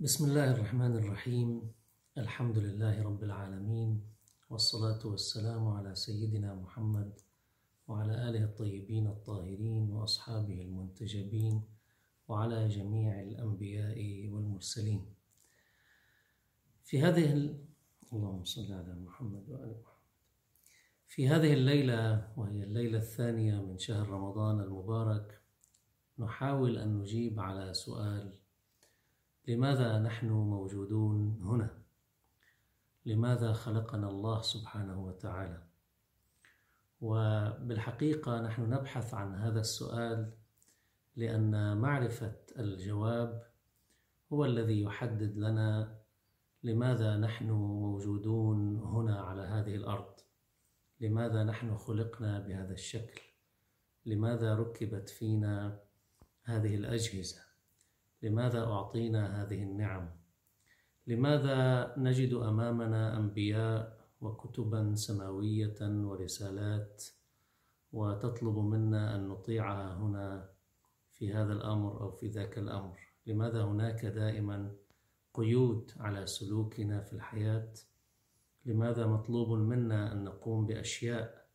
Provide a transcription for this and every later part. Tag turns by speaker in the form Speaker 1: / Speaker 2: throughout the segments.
Speaker 1: بسم الله الرحمن الرحيم. الحمد لله رب العالمين والصلاة والسلام على سيدنا محمد وعلى آله الطيبين الطاهرين وأصحابه المنتجبين وعلى جميع الأنبياء والمرسلين. في هذه ال... اللهم صل على محمد وآل محمد. في هذه الليلة وهي الليلة الثانية من شهر رمضان المبارك نحاول أن نجيب على سؤال لماذا نحن موجودون هنا؟ لماذا خلقنا الله سبحانه وتعالى؟ وبالحقيقة نحن نبحث عن هذا السؤال لأن معرفة الجواب هو الذي يحدد لنا لماذا نحن موجودون هنا على هذه الأرض. لماذا نحن خلقنا بهذا الشكل؟ لماذا ركبت فينا هذه الأجهزة؟ لماذا أعطينا هذه النعم؟ لماذا نجد أمامنا أنبياء وكتبا سماوية ورسالات وتطلب منا أن نطيعها هنا في هذا الأمر أو في ذاك الأمر؟ لماذا هناك دائما قيود على سلوكنا في الحياة؟ لماذا مطلوب منا أن نقوم بأشياء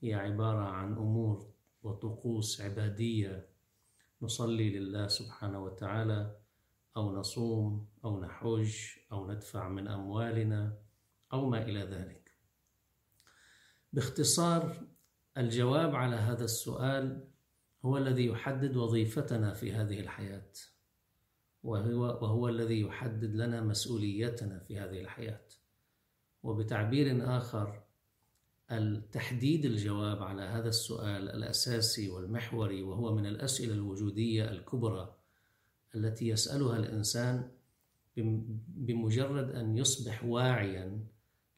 Speaker 1: هي عبارة عن أمور وطقوس عبادية نصلي لله سبحانه وتعالى أو نصوم أو نحج أو ندفع من أموالنا أو ما إلى ذلك. باختصار الجواب على هذا السؤال هو الذي يحدد وظيفتنا في هذه الحياة وهو, وهو الذي يحدد لنا مسؤوليتنا في هذه الحياة وبتعبير آخر التحديد الجواب على هذا السؤال الأساسي والمحوري وهو من الأسئلة الوجودية الكبرى التي يسألها الإنسان بمجرد أن يصبح واعيا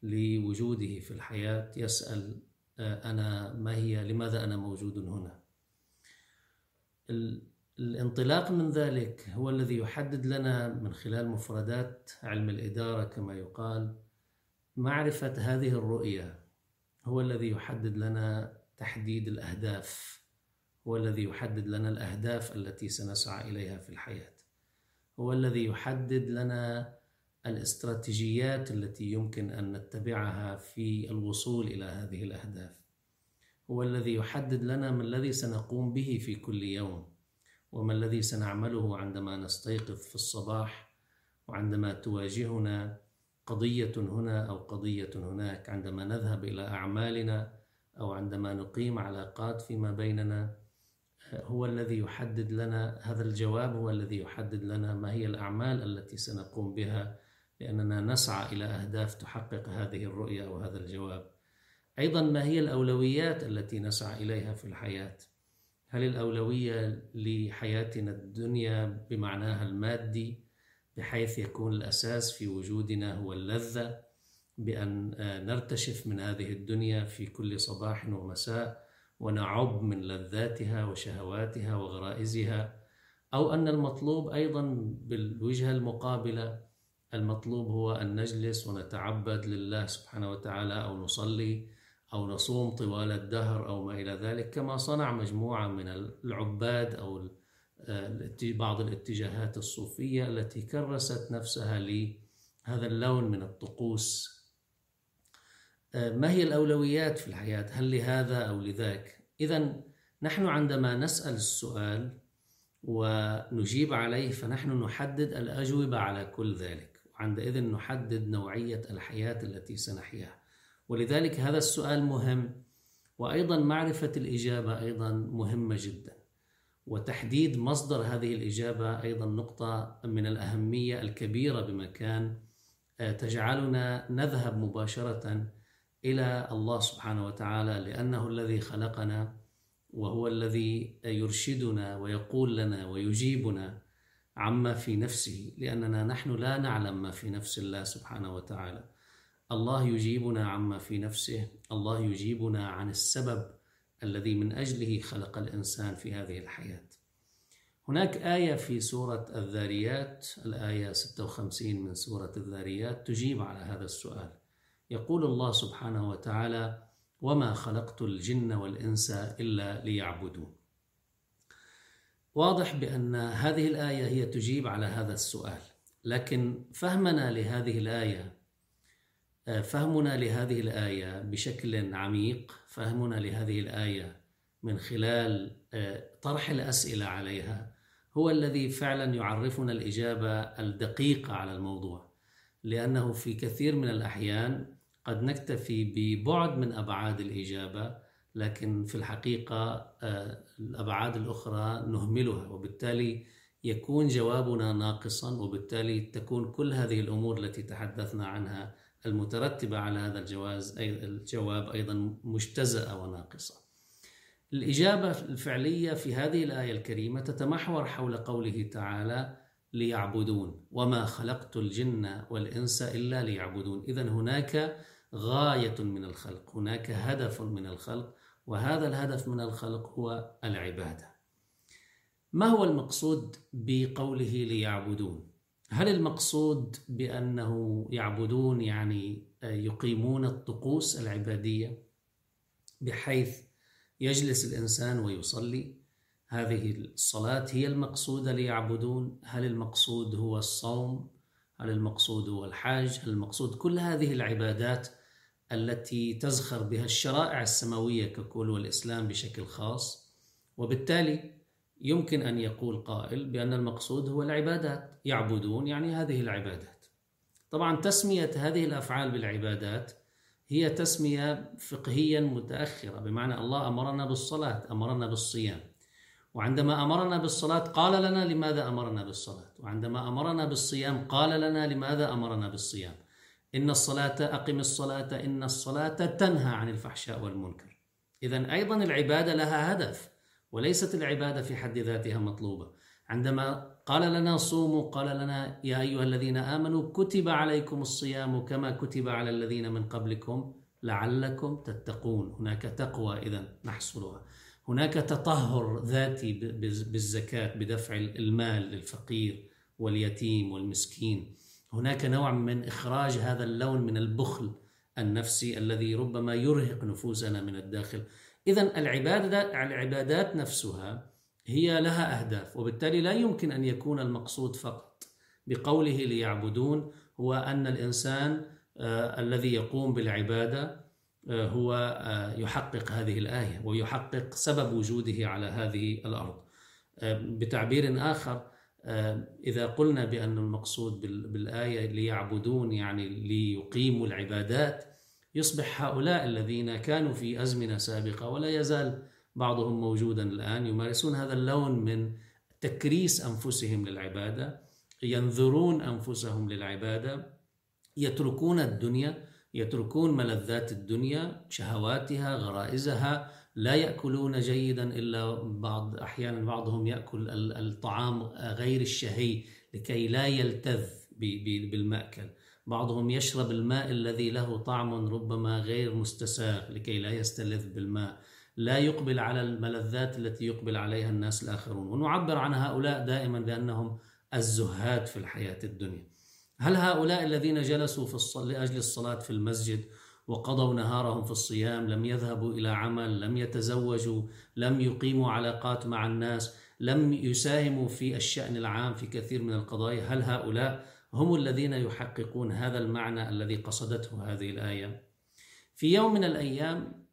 Speaker 1: لوجوده في الحياة يسأل أنا ما هي لماذا أنا موجود هنا؟ الانطلاق من ذلك هو الذي يحدد لنا من خلال مفردات علم الإدارة كما يقال معرفة هذه الرؤية هو الذي يحدد لنا تحديد الأهداف. هو الذي يحدد لنا الأهداف التي سنسعى إليها في الحياة. هو الذي يحدد لنا الاستراتيجيات التي يمكن أن نتبعها في الوصول إلى هذه الأهداف. هو الذي يحدد لنا ما الذي سنقوم به في كل يوم وما الذي سنعمله عندما نستيقظ في الصباح وعندما تواجهنا قضية هنا أو قضية هناك. عندما نذهب إلى أعمالنا أو عندما نقيم علاقات فيما بيننا هو الذي يحدد لنا هذا الجواب هو الذي يحدد لنا ما هي الأعمال التي سنقوم بها لأننا نسعى إلى أهداف تحقق هذه الرؤية أو هذا الجواب. أيضا ما هي الأولويات التي نسعى إليها في الحياة؟ هل الأولوية لحياتنا الدنيا بمعناها المادي بحيث يكون الأساس في وجودنا هو اللذة بأن نرتشف من هذه الدنيا في كل صباح ومساء ونعب من لذاتها وشهواتها وغرائزها أو أن المطلوب أيضا بالوجهة المقابلة المطلوب هو أن نجلس ونتعبد لله سبحانه وتعالى أو نصلي أو نصوم طوال الدهر أو ما إلى ذلك كما صنع مجموعة من العباد أو بعض الاتجاهات الصوفية التي كرست نفسها لهذا اللون من الطقوس. ما هي الأولويات في الحياة؟ هل لهذا أو لذاك؟ إذا نحن عندما نسأل السؤال ونجيب عليه فنحن نحدد الأجوبة على كل ذلك. وعندئذ نحدد نوعية الحياة التي سنحياها. ولذلك هذا السؤال مهم وأيضا معرفة الإجابة أيضا مهمة جدا. وتحديد مصدر هذه الإجابة أيضا نقطة من الأهمية الكبيرة بمكان تجعلنا نذهب مباشرة إلى الله سبحانه وتعالى لأنه الذي خلقنا وهو الذي يرشدنا ويقول لنا ويجيبنا عما في نفسه لأننا نحن لا نعلم ما في نفس الله سبحانه وتعالى. الله يجيبنا عما في نفسه الله يجيبنا عن السبب الذي من أجله خلق الإنسان في هذه الحياة. هناك آية في سورة الذاريات الآية 56 من سورة الذاريات تجيب على هذا السؤال. يقول الله سبحانه وتعالى وما خلقت الجن والإنس إلا ليعبدون. واضح بأن هذه الآية هي تجيب على هذا السؤال. لكن فهمنا لهذه الآية فهمنا لهذه الآية بشكل عميق فهمنا لهذه الآية من خلال طرح الأسئلة عليها. هو الذي فعلا يعرفنا الإجابة الدقيقة على الموضوع لأنه في كثير من الأحيان قد نكتفي ببعد من أبعاد الإجابة لكن في الحقيقة الأبعاد الأخرى نهملها وبالتالي يكون جوابنا ناقصا وبالتالي تكون كل هذه الأمور التي تحدثنا عنها المترتبة على هذا الجواز أي الجواب أيضا مجتزأة وناقصة. الإجابة الفعلية في هذه الآية الكريمة تتمحور حول قوله تعالى ليعبدون. وما خلقت الجن والإنس إلا ليعبدون. إذا هناك غاية من الخلق هناك هدف من الخلق وهذا الهدف من الخلق هو العبادة. ما هو المقصود بقوله ليعبدون؟ هل المقصود بأنه يعبدون يعني يقيمون الطقوس العبادية بحيث يجلس الإنسان ويصلي؟ هذه الصلاة هي المقصودة ليعبدون. هل المقصود هو الصوم؟ هل المقصود هو الحج هل المقصود كل هذه العبادات التي تزخر بها الشرائع السماوية ككل والإسلام بشكل خاص؟ وبالتالي يمكن أن يقول قائل بأن المقصود هو العبادات. يعبدون يعني هذه العبادات. طبعا تسمية هذه الأفعال بالعبادات هي تسمية فقهيا متأخرة بمعنى الله أمرنا بالصلاة أمرنا بالصيام. وعندما أمرنا بالصلاة قال لنا لماذا أمرنا بالصلاة. وعندما أمرنا بالصيام قال لنا لماذا أمرنا بالصيام. إن الصلاة أقم الصلاة إن الصلاة تنهى عن الفحشاء والمنكر. إذا أيضا العبادة لها هدف. وليست العبادة في حد ذاتها مطلوبة. عندما قال لنا صوموا قال لنا يا أيها الذين آمنوا كتب عليكم الصيام كما كتب على الذين من قبلكم لعلكم تتقون. هناك تقوى إذا نحصلها. هناك تطهر ذاتي بالزكاة بدفع المال للفقير واليتيم والمسكين. هناك نوع من إخراج هذا اللون من البخل النفسي الذي ربما يرهق نفوسنا من الداخل. إذا العبادة العبادات نفسها هي لها أهداف وبالتالي لا يمكن أن يكون المقصود فقط بقوله ليعبدون هو أن الإنسان آه الذي يقوم بالعبادة آه هو آه يحقق هذه الآية ويحقق سبب وجوده على هذه الأرض. بتعبير آخر إذا قلنا بأن المقصود بالآية ليعبدون يعني ليقيموا العبادات يصبح هؤلاء الذين كانوا في أزمنة سابقة ولا يزال بعضهم موجودا الآن يمارسون هذا اللون من تكريس أنفسهم للعبادة ينذرون أنفسهم للعبادة يتركون الدنيا يتركون ملذات الدنيا شهواتها غرائزها لا يأكلون جيدا إلا بعض أحيانا بعضهم يأكل الطعام غير الشهي لكي لا يلتذ بالمأكل. بعضهم يشرب الماء الذي له طعم ربما غير مستساغ لكي لا يستلذ بالماء. لا يقبل على الملذات التي يقبل عليها الناس الآخرون. ونعبر عن هؤلاء دائما بأنهم الزهاد في الحياة الدنيا. هل هؤلاء الذين جلسوا في الصل... لأجل الصلاة في المسجد وقضوا نهارهم في الصيام لم يذهبوا إلى عمل لم يتزوجوا لم يقيموا علاقات مع الناس لم يساهموا في الشأن العام في كثير من القضايا هل هؤلاء هم الذين يحققون هذا المعنى الذي قصدته هذه الآية. في يوم من الأيام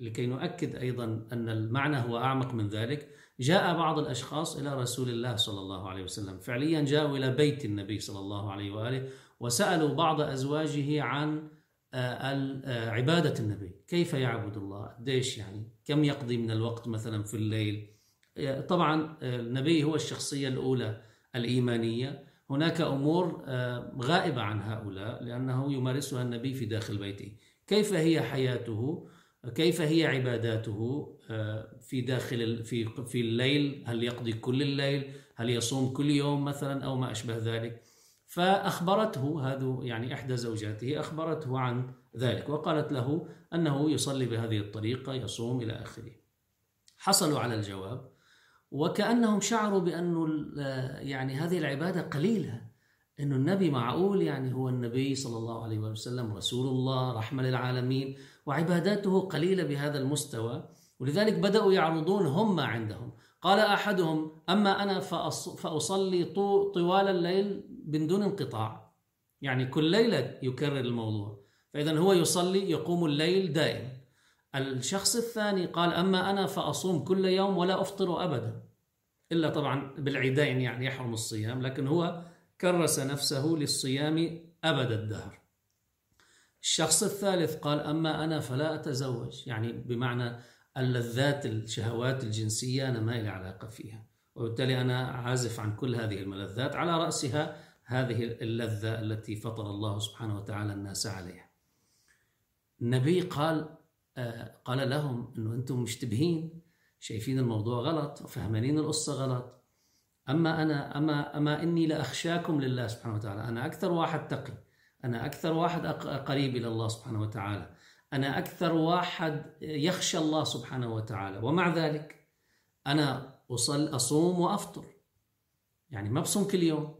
Speaker 1: لكي نؤكد أيضا أن المعنى هو أعمق من ذلك جاء بعض الأشخاص إلى رسول الله صلى الله عليه وسلم. فعليا جاءوا إلى بيت النبي صلى الله عليه وآله وسألوا بعض أزواجه عن عبادة النبي. كيف يعبد الله؟ قديش يعني؟ كم يقضي من الوقت مثلا في الليل؟ طبعا النبي هو الشخصية الأولى الإيمانية. هناك أمور غائبة عن هؤلاء لأنه يمارسها النبي في داخل بيته. كيف هي حياته؟ كيف هي عباداته؟ في داخل في في الليل هل يقضي كل الليل؟ هل يصوم كل يوم مثلا أو ما أشبه ذلك؟ فأخبرته هذا يعني إحدى زوجاته أخبرته عن ذلك وقالت له أنه يصلي بهذه الطريقة يصوم إلى آخره. حصلوا على الجواب وكأنهم شعروا بانه يعني هذه العبادة قليلة إنه النبي معقول يعني هو النبي صلى الله عليه وسلم رسول الله رحمة للعالمين وعباداته قليلة بهذا المستوى ولذلك بدأوا يعرضون هم ما عندهم. قال أحدهم أما أنا فأصلي طوال الليل من دون انقطاع. يعني كل ليلة يكرر الموضوع. فإذا هو يصلي يقوم الليل دائما الشخص الثاني قال أما أنا فأصوم كل يوم ولا أفطر أبدا. إلا طبعا بالعيدين يعني يحرم الصيام لكن هو كرس نفسه للصيام أبد الدهر. الشخص الثالث قال أما أنا فلا أتزوج. يعني بمعنى اللذات الشهوات الجنسية أنا ما لي علاقة فيها. وبالتالي أنا عازف عن كل هذه الملذات على رأسها هذه اللذة التي فطر الله سبحانه وتعالى الناس عليها. النبي قال آه، قال لهم أنه أنتم مشتبهين. شايفين الموضوع غلط وفهمانين القصة غلط. أما أنا أما أما إني لأخشاكم لله سبحانه وتعالى. أنا أكثر واحد تقي. أنا أكثر واحد قريب إلى الله سبحانه وتعالى. أنا أكثر واحد يخشى الله سبحانه وتعالى. ومع ذلك أنا أصل أصوم وأفطر. يعني ما بصوم كل يوم.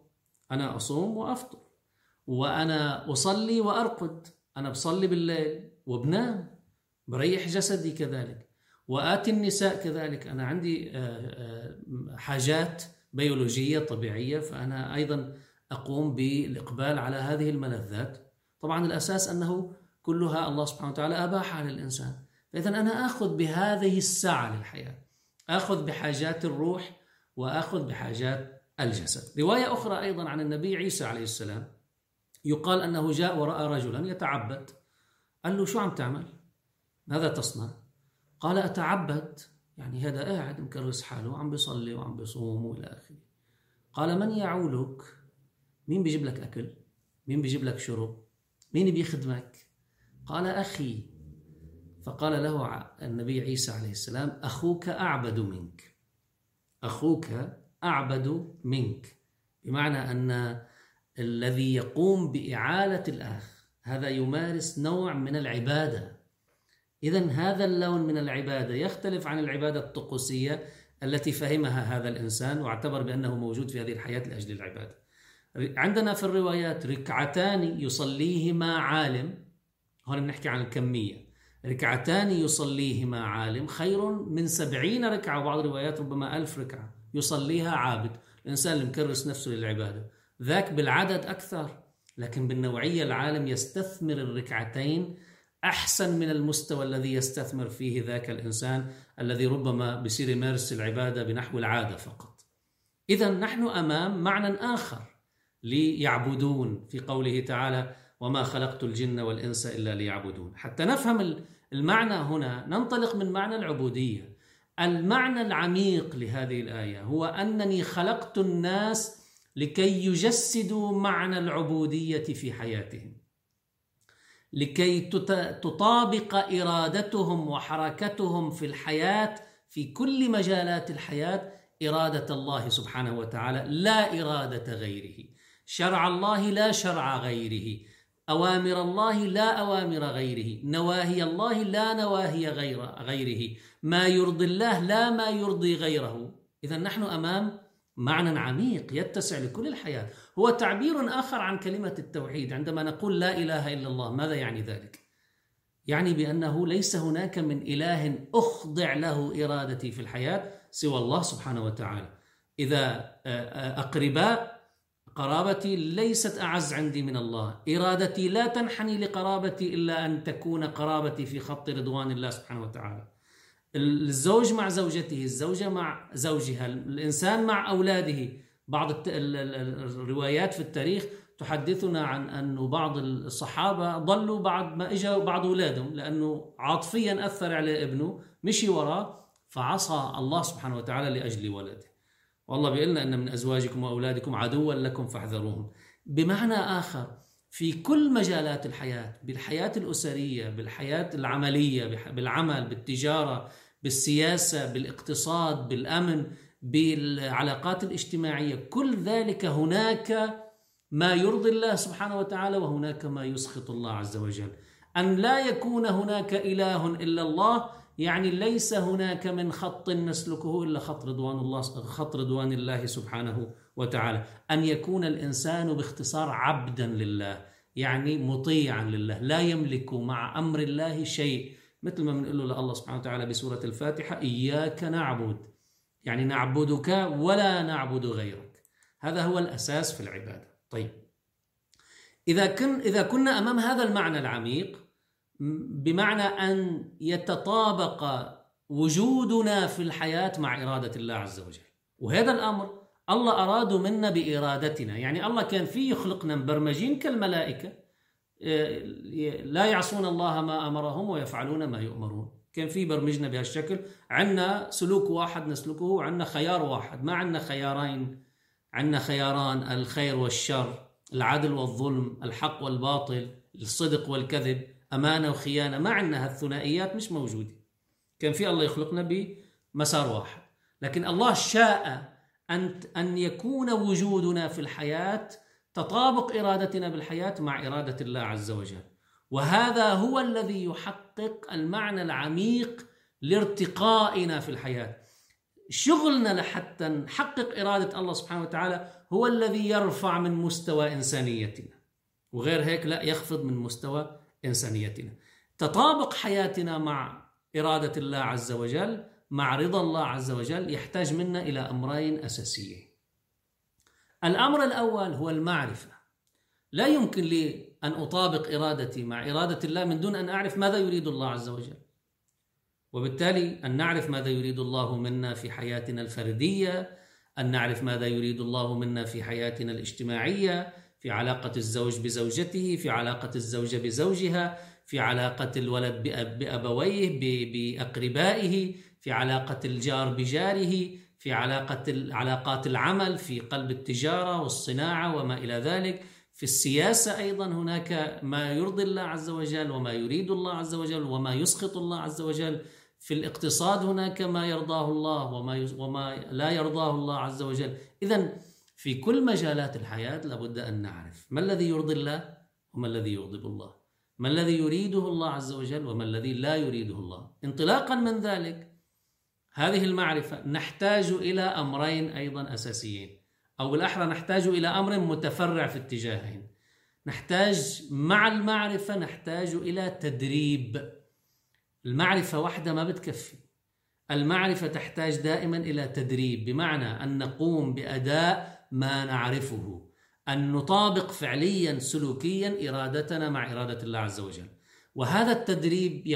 Speaker 1: أنا أصوم وأفطر. وأنا أصلي وأرقد. أنا بصلي بالليل وبنام. بريح جسدي كذلك. وآتي النساء كذلك. أنا عندي حاجات بيولوجية طبيعية فأنا أيضا أقوم بالإقبال على هذه الملذات. طبعا الأساس أنه كلها الله سبحانه وتعالى أباحها للإنسان فإذا أنا أخذ بهذه الساعة للحياة أخذ بحاجات الروح وأخذ بحاجات الجسد. رواية أخرى أيضا عن النبي عيسى عليه السلام يقال أنه جاء ورأى رجلا يتعبد قال له شو عم تعمل؟ ماذا تصنع؟ قال أتعبد؟ يعني هذا قاعد مكرس حاله وعم بيصلي وعم بيصوم وإلى آخره. قال من يعولك؟ مين بيجيب لك أكل؟ مين بيجيب لك شرب؟ مين بيخدمك قال أخي. فقال له النبي عيسى عليه السلام أخوك أعبد منك. أخوك أعبد منك. بمعنى أن الذي يقوم بإعالة الأخ هذا يمارس نوع من العبادة. إذا هذا اللون من العبادة يختلف عن العبادة الطقوسية التي فهمها هذا الإنسان واعتبر بأنه موجود في هذه الحياة لأجل العبادة. عندنا في الروايات ركعتان يصليهما عالم. هون بنحكي عن الكمية. ركعتان يصليهما عالم. خير من سبعين ركعة. وبعض الروايات ربما ألف ركعة. يصليها عابد. الإنسان اللي مكرس نفسه للعبادة. ذاك بالعدد أكثر. لكن بالنوعية العالم يستثمر الركعتين أحسن من المستوى الذي يستثمر فيه ذاك الإنسان الذي ربما بصير يمارس العبادة بنحو العادة فقط. إذا نحن أمام معنى آخر ليعبدون في قوله تعالى وما خلقت الجن والإنس إلا ليعبدون. حتى نفهم المعنى هنا ننطلق من معنى العبودية. المعنى العميق لهذه الآية هو أنني خلقت الناس لكي يجسدوا معنى العبودية في حياتهم. لكي تطابق إرادتهم وحركتهم في الحياة في كل مجالات الحياة إرادة الله سبحانه وتعالى لا إرادة غيره. شرع الله لا شرع غيره. أوامر الله لا أوامر غيره. نواهي الله لا نواهي غير غيره. ما يرضي الله لا ما يرضي غيره. اذا نحن أمام معنى عميق يتسع لكل الحياة. هو تعبير آخر عن كلمة التوحيد عندما نقول لا إله إلا الله ماذا يعني ذلك؟ يعني بأنه ليس هناك من إله أخضع له إرادتي في الحياة سوى الله سبحانه وتعالى. إذا أقرباء قرابتي ليست أعز عندي من الله. إرادتي لا تنحني لقرابتي إلا أن تكون قرابتي في خط رضوان الله سبحانه وتعالى. الزوج مع زوجته الزوجة مع زوجها الإنسان مع أولاده. بعض الروايات في التاريخ تحدثنا عن أنه بعض الصحابة ضلوا بعد ما إجا بعض أولادهم لأنه عاطفيا أثر على ابنه مشي وراه فعصى الله سبحانه وتعالى لأجل ولده. والله بيقول أن من أزواجكم وأولادكم عدوا لكم فاحذروهم. بمعنى آخر في كل مجالات الحياة بالحياة الأسرية بالحياة العملية بالعمل بالتجارة بالسياسة بالاقتصاد بالأمن بالعلاقات الاجتماعية. كل ذلك هناك ما يرضي الله سبحانه وتعالى وهناك ما يسخط الله عز وجل. أن لا يكون هناك إله إلا الله يعني ليس هناك من خط نسلكه إلا خط رضوان الله خط رضوان الله سبحانه وتعالى. أن يكون الإنسان باختصار عبدا لله يعني مطيعا لله لا يملك مع أمر الله شيء. مثل ما بنقول له لله سبحانه وتعالى بسورة الفاتحة إياك نعبد. يعني نعبدك ولا نعبد غيرك. هذا هو الأساس في العبادة. طيب. إذا كن إذا كنا أمام هذا المعنى العميق بمعنى أن يتطابق وجودنا في الحياة مع إرادة الله عز وجل. وهذا الأمر الله أراده منا بإرادتنا. يعني الله كان فيه يخلقنا مبرمجين كالملائكة لا يعصون الله ما أمرهم ويفعلون ما يؤمرون. كان في برمجنا بهالشكل عندنا سلوك واحد نسلكه وعندنا خيار واحد. ما عندنا خيارين عندنا خياران الخير والشر العدل والظلم الحق والباطل الصدق والكذب أمانة وخيانة. ما عندنا هالثنائيات مش موجودة. كان في الله يخلقنا بمسار واحد. لكن الله شاء أن أن يكون وجودنا في الحياة تطابق إرادتنا بالحياة مع إرادة الله عز وجل. وهذا هو الذي يحقق المعنى العميق لارتقائنا في الحياة. شغلنا لحتى نحقق إرادة الله سبحانه وتعالى هو الذي يرفع من مستوى إنسانيتنا. وغير هيك لا يخفض من مستوى إنسانيتنا. تطابق حياتنا مع إرادة الله عز وجل مع رضا الله عز وجل يحتاج منا إلى أمرين أساسيين. الأمر الأول هو المعرفة. لا يمكن لي أن أطابق إرادتي مع إرادة الله من دون أن أعرف ماذا يريد الله عز وجل. وبالتالي أن نعرف ماذا يريد الله منا في حياتنا الفردية أن نعرف ماذا يريد الله منا في حياتنا الاجتماعية في علاقة الزوج بزوجته في علاقة الزوجة بزوجها في علاقة الولد بأبويه بأقربائه في علاقة الجار بجاره في علاقة علاقات العمل في قلب التجارة والصناعة وما إلى ذلك. في السياسة أيضا هناك ما يرضي الله عز وجل وما يريد الله عز وجل وما يسخط الله عز وجل. في الاقتصاد هناك ما يرضاه الله وما وما لا يرضاه الله عز وجل. إذا في كل مجالات الحياة لابد أن نعرف ما الذي يرضي الله وما الذي يغضب الله. ما الذي يريده الله عز وجل وما الذي لا يريده الله. انطلاقا من ذلك هذه المعرفة نحتاج إلى أمرين أيضا أساسيين. أو بالأحرى نحتاج إلى أمر متفرع في اتجاهين. نحتاج مع المعرفة نحتاج إلى تدريب. المعرفة وحدها ما بتكفي. المعرفة تحتاج دائما إلى تدريب بمعنى أن نقوم بأداء ما نعرفه. أن نطابق فعليا سلوكيا إرادتنا مع إرادة الله عز وجل. وهذا التدريب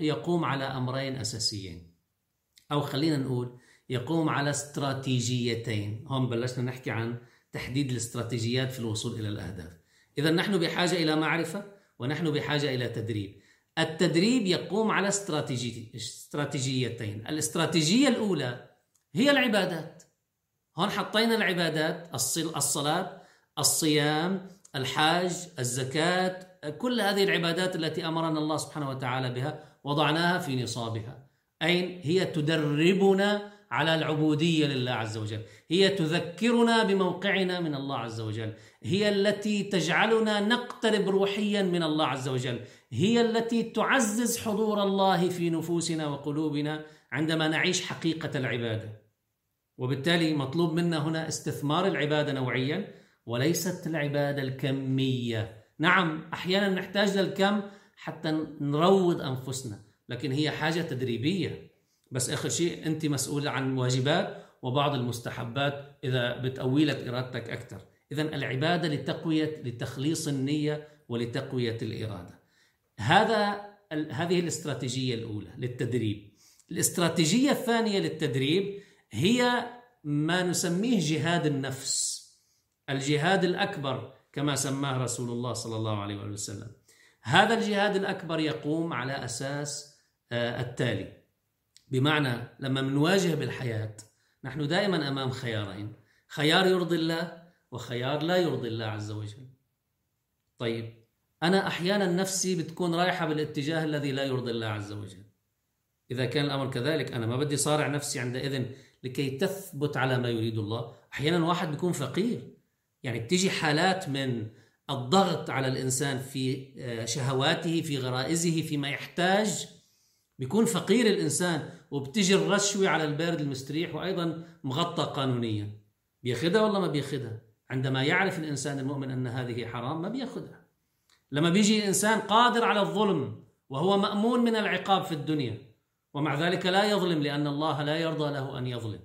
Speaker 1: يقوم على أمرين أساسيين. أو خلينا نقول يقوم على استراتيجيتين. هون بلشنا نحكي عن تحديد الاستراتيجيات في الوصول إلى الأهداف. إذا نحن بحاجة إلى معرفة ونحن بحاجة إلى تدريب. التدريب يقوم على استراتيجي استراتيجيتين. الاستراتيجية الأولى هي العبادات. هون حطينا العبادات الصلاة الصيام الحاج الزكاة كل هذه العبادات التي أمرنا الله سبحانه وتعالى بها وضعناها في نصابها. أين؟ هي تدربنا على العبودية لله عز وجل. هي تذكرنا بموقعنا من الله عز وجل. هي التي تجعلنا نقترب روحيا من الله عز وجل. هي التي تعزز حضور الله في نفوسنا وقلوبنا عندما نعيش حقيقة العبادة. وبالتالي مطلوب منا هنا استثمار العبادة نوعيا وليست العبادة الكمية. نعم أحيانا نحتاج للكم حتى نروض أنفسنا. لكن هي حاجة تدريبية. بس آخر شيء أنت مسؤول عن واجبات وبعض المستحبات إذا بتقوي لك إرادتك أكثر. إذا العبادة لتقوية لتخليص النية ولتقوية الإرادة. هذا هذه الاستراتيجية الأولى للتدريب. الاستراتيجية الثانية للتدريب هي ما نسميه جهاد النفس. الجهاد الأكبر كما سماه رسول الله صلى الله عليه وسلم. هذا الجهاد الأكبر يقوم على أساس التالي. بمعنى لما نواجه بالحياة نحن دائما أمام خيارين. خيار يرضي الله وخيار لا يرضي الله عز وجل. طيب أنا أحيانا نفسي بتكون رايحة بالاتجاه الذي لا يرضي الله عز وجل. إذا كان الأمر كذلك أنا ما بدي صارع نفسي عندئذ لكي تثبت على ما يريد الله. أحيانا واحد بيكون فقير. يعني بتيجي حالات من الضغط على الإنسان في آه، شهواته في غرائزه فيما يحتاج بيكون فقير الإنسان وبتجي الرشوة على البارد المستريح وأيضا مغطى قانونيا. بياخدها ولا ما بياخدها؟ عندما يعرف الإنسان المؤمن أن هذه حرام ما بياخدها. لما بيجي الإنسان قادر على الظلم وهو مأمون من العقاب في الدنيا ومع ذلك لا يظلم لأن الله لا يرضى له أن يظلم.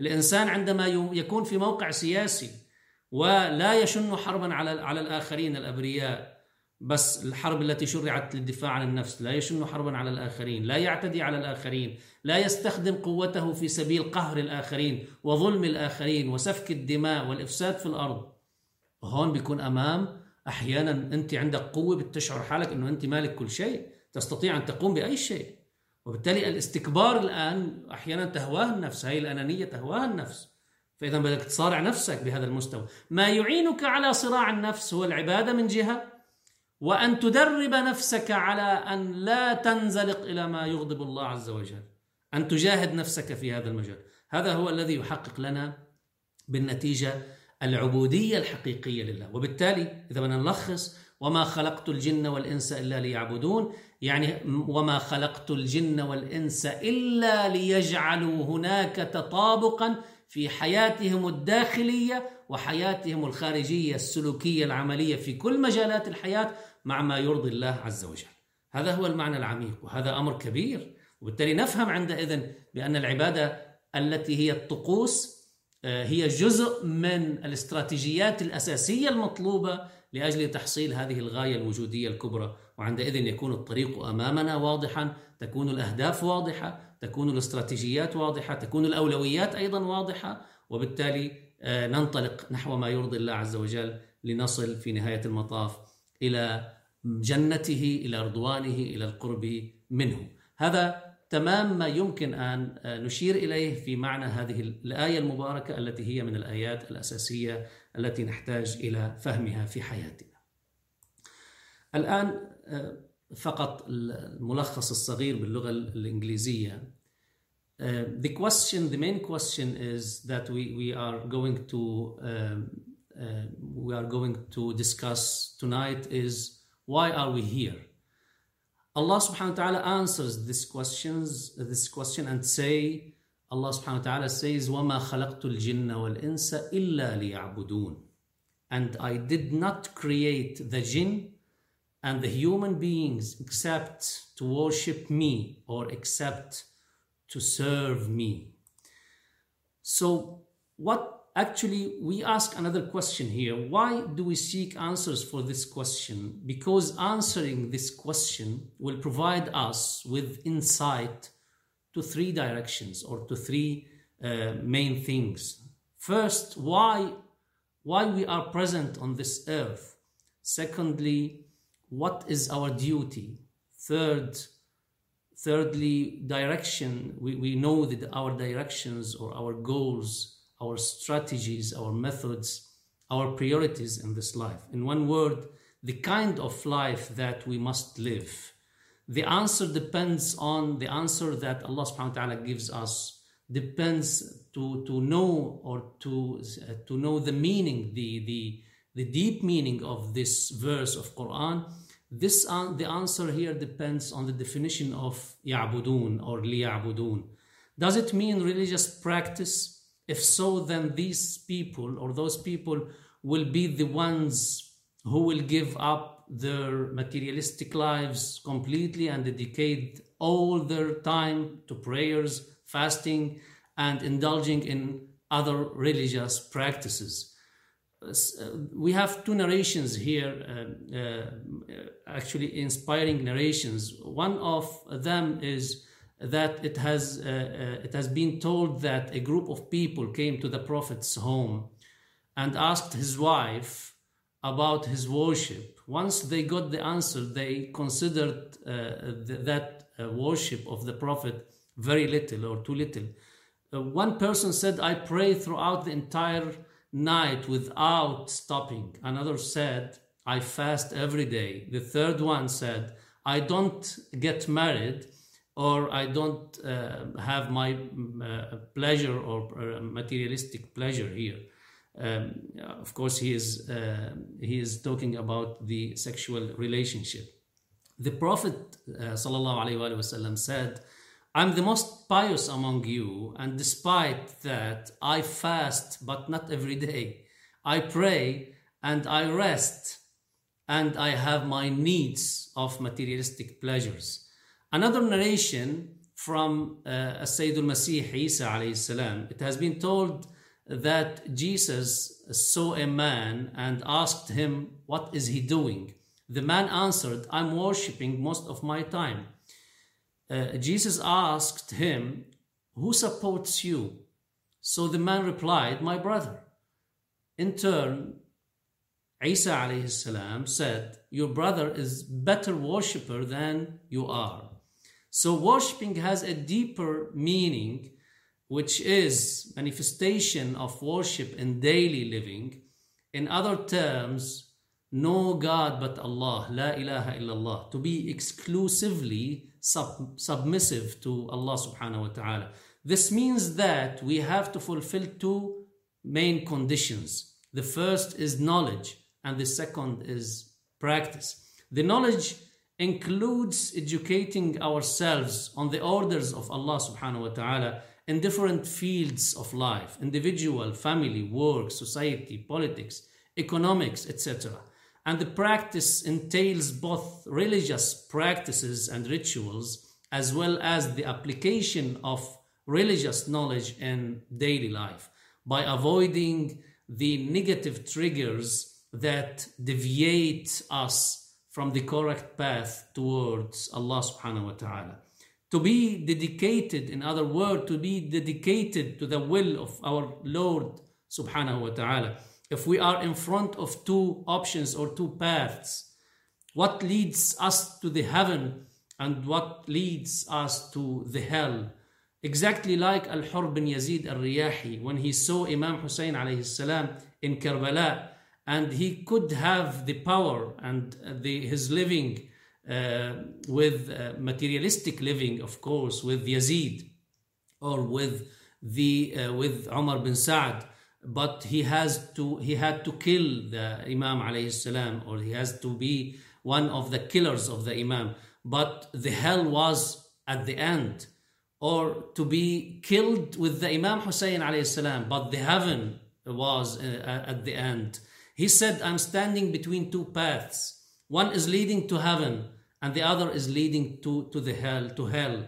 Speaker 1: الإنسان عندما يكون في موقع سياسي ولا يشن حربا على على الآخرين الأبرياء بس الحرب التي شرعت للدفاع عن النفس لا يشن حربا على الآخرين لا يعتدي على الآخرين لا يستخدم قوته في سبيل قهر الآخرين وظلم الآخرين وسفك الدماء والإفساد في الأرض. هون بيكون أمام أحيانا أنت عندك قوة بتشعر حالك أنه أنت مالك كل شيء تستطيع أن تقوم بأي شيء. وبالتالي الاستكبار الآن أحيانا تهواه النفس هاي الأنانية تهواها النفس. فإذا بدك تصارع نفسك بهذا المستوى. ما يعينك على صراع النفس هو العبادة من جهة وأن تدرب نفسك على أن لا تنزلق إلى ما يغضب الله عز وجل أن تجاهد نفسك في هذا المجال. هذا هو الذي يحقق لنا بالنتيجة العبودية الحقيقية لله. وبالتالي إذا بدنا نلخص وما خلقت الجن والإنس إلا ليعبدون يعني وما خلقت الجن والإنس إلا ليجعلوا هناك تطابقا في حياتهم الداخلية وحياتهم الخارجية السلوكية العملية في كل مجالات الحياة مع ما يرضي الله عز وجل. هذا هو المعنى العميق وهذا أمر كبير. وبالتالي نفهم عندئذ بأن العبادة التي هي الطقوس آه، هي جزء من الاستراتيجيات الأساسية المطلوبة لأجل تحصيل هذه الغاية الوجودية الكبرى. وعندئذ يكون الطريق أمامنا واضحا تكون الأهداف واضحة تكون الاستراتيجيات واضحة تكون الأولويات أيضا واضحة وبالتالي آه، ننطلق نحو ما يرضي الله عز وجل لنصل في نهاية المطاف إلى جنته إلى رضوانه إلى القرب منه. هذا تمام ما يمكن أن آه، نشير إليه في معنى هذه الآية المباركة التي هي من الآيات الأساسية التي نحتاج إلى فهمها في حياتنا. الآن آه، فقط الملخص الصغير باللغة الإنجليزية Uh, the question, the main question is that we, we are going to um, uh, we are going to discuss tonight is why are we here? Allah subhanahu wa ta'ala answers this questions this question and say Allah subhanahu wa ta'ala says وَمَا خَلَقْتُ الْجِنَّ وَالْإِنسَ إِلَّا لِيَعْبُدُونَ And I did not create the jinn and the human beings except to worship me or except to serve me. So, what actually we ask another question here why do we seek answers for this question? Because answering this question will provide us with insight to three directions or to three uh, main things. First, why why we are present on this earth. Secondly, what is our duty? Third, thirdly, direction. We, we know that our directions or our goals, our strategies, our methods, our priorities in this life. In one word, the kind of life that we must live. The answer depends on the answer that Allah subhanahu wa ta'ala gives us depends to, to know or to, uh, to know the meaning, the, the, the deep meaning of this verse of Quran. This the answer here depends on the definition of ya'budun or liya'budun. Does it mean religious practice? If so, then these people or those people will be the ones who will give up their materialistic lives completely and dedicate all their time to prayers, fasting, and indulging in other religious practices. Uh, we have two narrations here, uh, uh, actually inspiring narrations. One of them is that it has uh, uh, it has been told that a group of people came to the prophet's home and asked his wife about his worship. Once they got the answer, they considered uh, th- that worship of the prophet very little or too little. one person said, "I pray throughout the entire." night without stopping. Another said, I fast every day. The third one said, I don't get married or I don't uh, have my uh, pleasure or uh, materialistic pleasure here. Um, of course, he is, uh, he is talking about the sexual relationship. The Prophet uh, وسلم, said, I'm the most pious among you, and despite that, I fast, but not every day. I pray and I rest, and I have my needs of materialistic pleasures. Another narration from uh, Sayyid al-Masih Isa alayhi salam. It has been told that Jesus saw a man and asked him, what is he doing? The man answered, I'm worshipping most of my time. Uh, Jesus asked him, who supports you? So the man replied, my brother. In turn, Isa alayhi salam said, Your brother is better worshipper than you are. So worshipping has a deeper meaning, which is manifestation of worship in daily living. In other terms, no God but Allah, La ilaha illallah, to be exclusively sub- submissive to Allah subhanahu wa ta'ala. This means that we have to fulfill two main conditions. The first is knowledge and the second is practice. The knowledge includes educating ourselves on the orders of Allah subhanahu wa ta'ala in different fields of life individual, family, work, society, politics, economics, etc. And the practice entails both religious practices and rituals as well as the application of religious knowledge in daily life by avoiding the negative triggers that deviate us from the correct path towards Allah subhanahu wa ta'ala. To be dedicated, in other words, to be dedicated to the will of our Lord subhanahu wa ta'ala. If we are in front of two options or two paths, what leads us to the heaven and what leads us to the hell? Exactly like Al-Hur bin Yazid al-Riyahi when he saw Imam Hussein alayhi salam in Karbala and he could have the power and the, his living uh, with uh, materialistic living, of course, with Yazid or with the uh, with Umar bin Saad, but he has to he had to kill the Imam alayhi salam, or he has to be one of the killers of the Imam. But the hell was at the end, or to be killed with the Imam Hussein alayhi salam, but the heaven was uh, at the end. He said, I'm standing between two paths. One is leading to heaven, and the other is leading to, to the hell, to hell.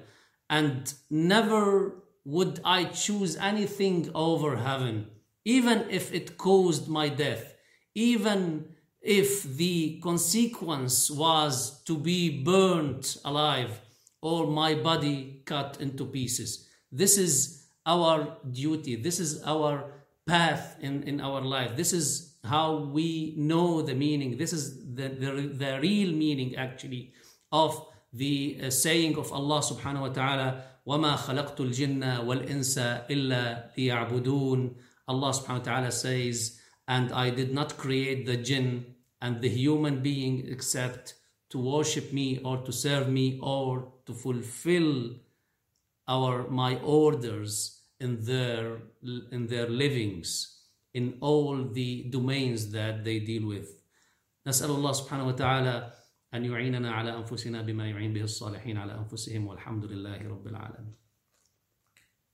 Speaker 1: And never would I choose anything over heaven, even if it caused my death, even if the consequence was to be burnt alive or my body cut into pieces. This is our duty. This is our path in, in our life. This is how we know the meaning. This is the, the, the real meaning actually of the uh, saying of Allah subhanahu wa ta'ala وَمَا خَلَقْتُ الْجِنَّ وَالْإِنسَ إِلَّا لِيَعْبُدُونَ Allah subhanahu wa ta'ala says and I did not create the jinn and the human being except to worship me or to serve me or to fulfill our my orders in their in their livings in all the domains that they deal with نسأل الله سبحانه وتعالى أن يعيننا على أنفسنا بما يعين به الصالحين على أنفسهم والحمد لله رب العالمين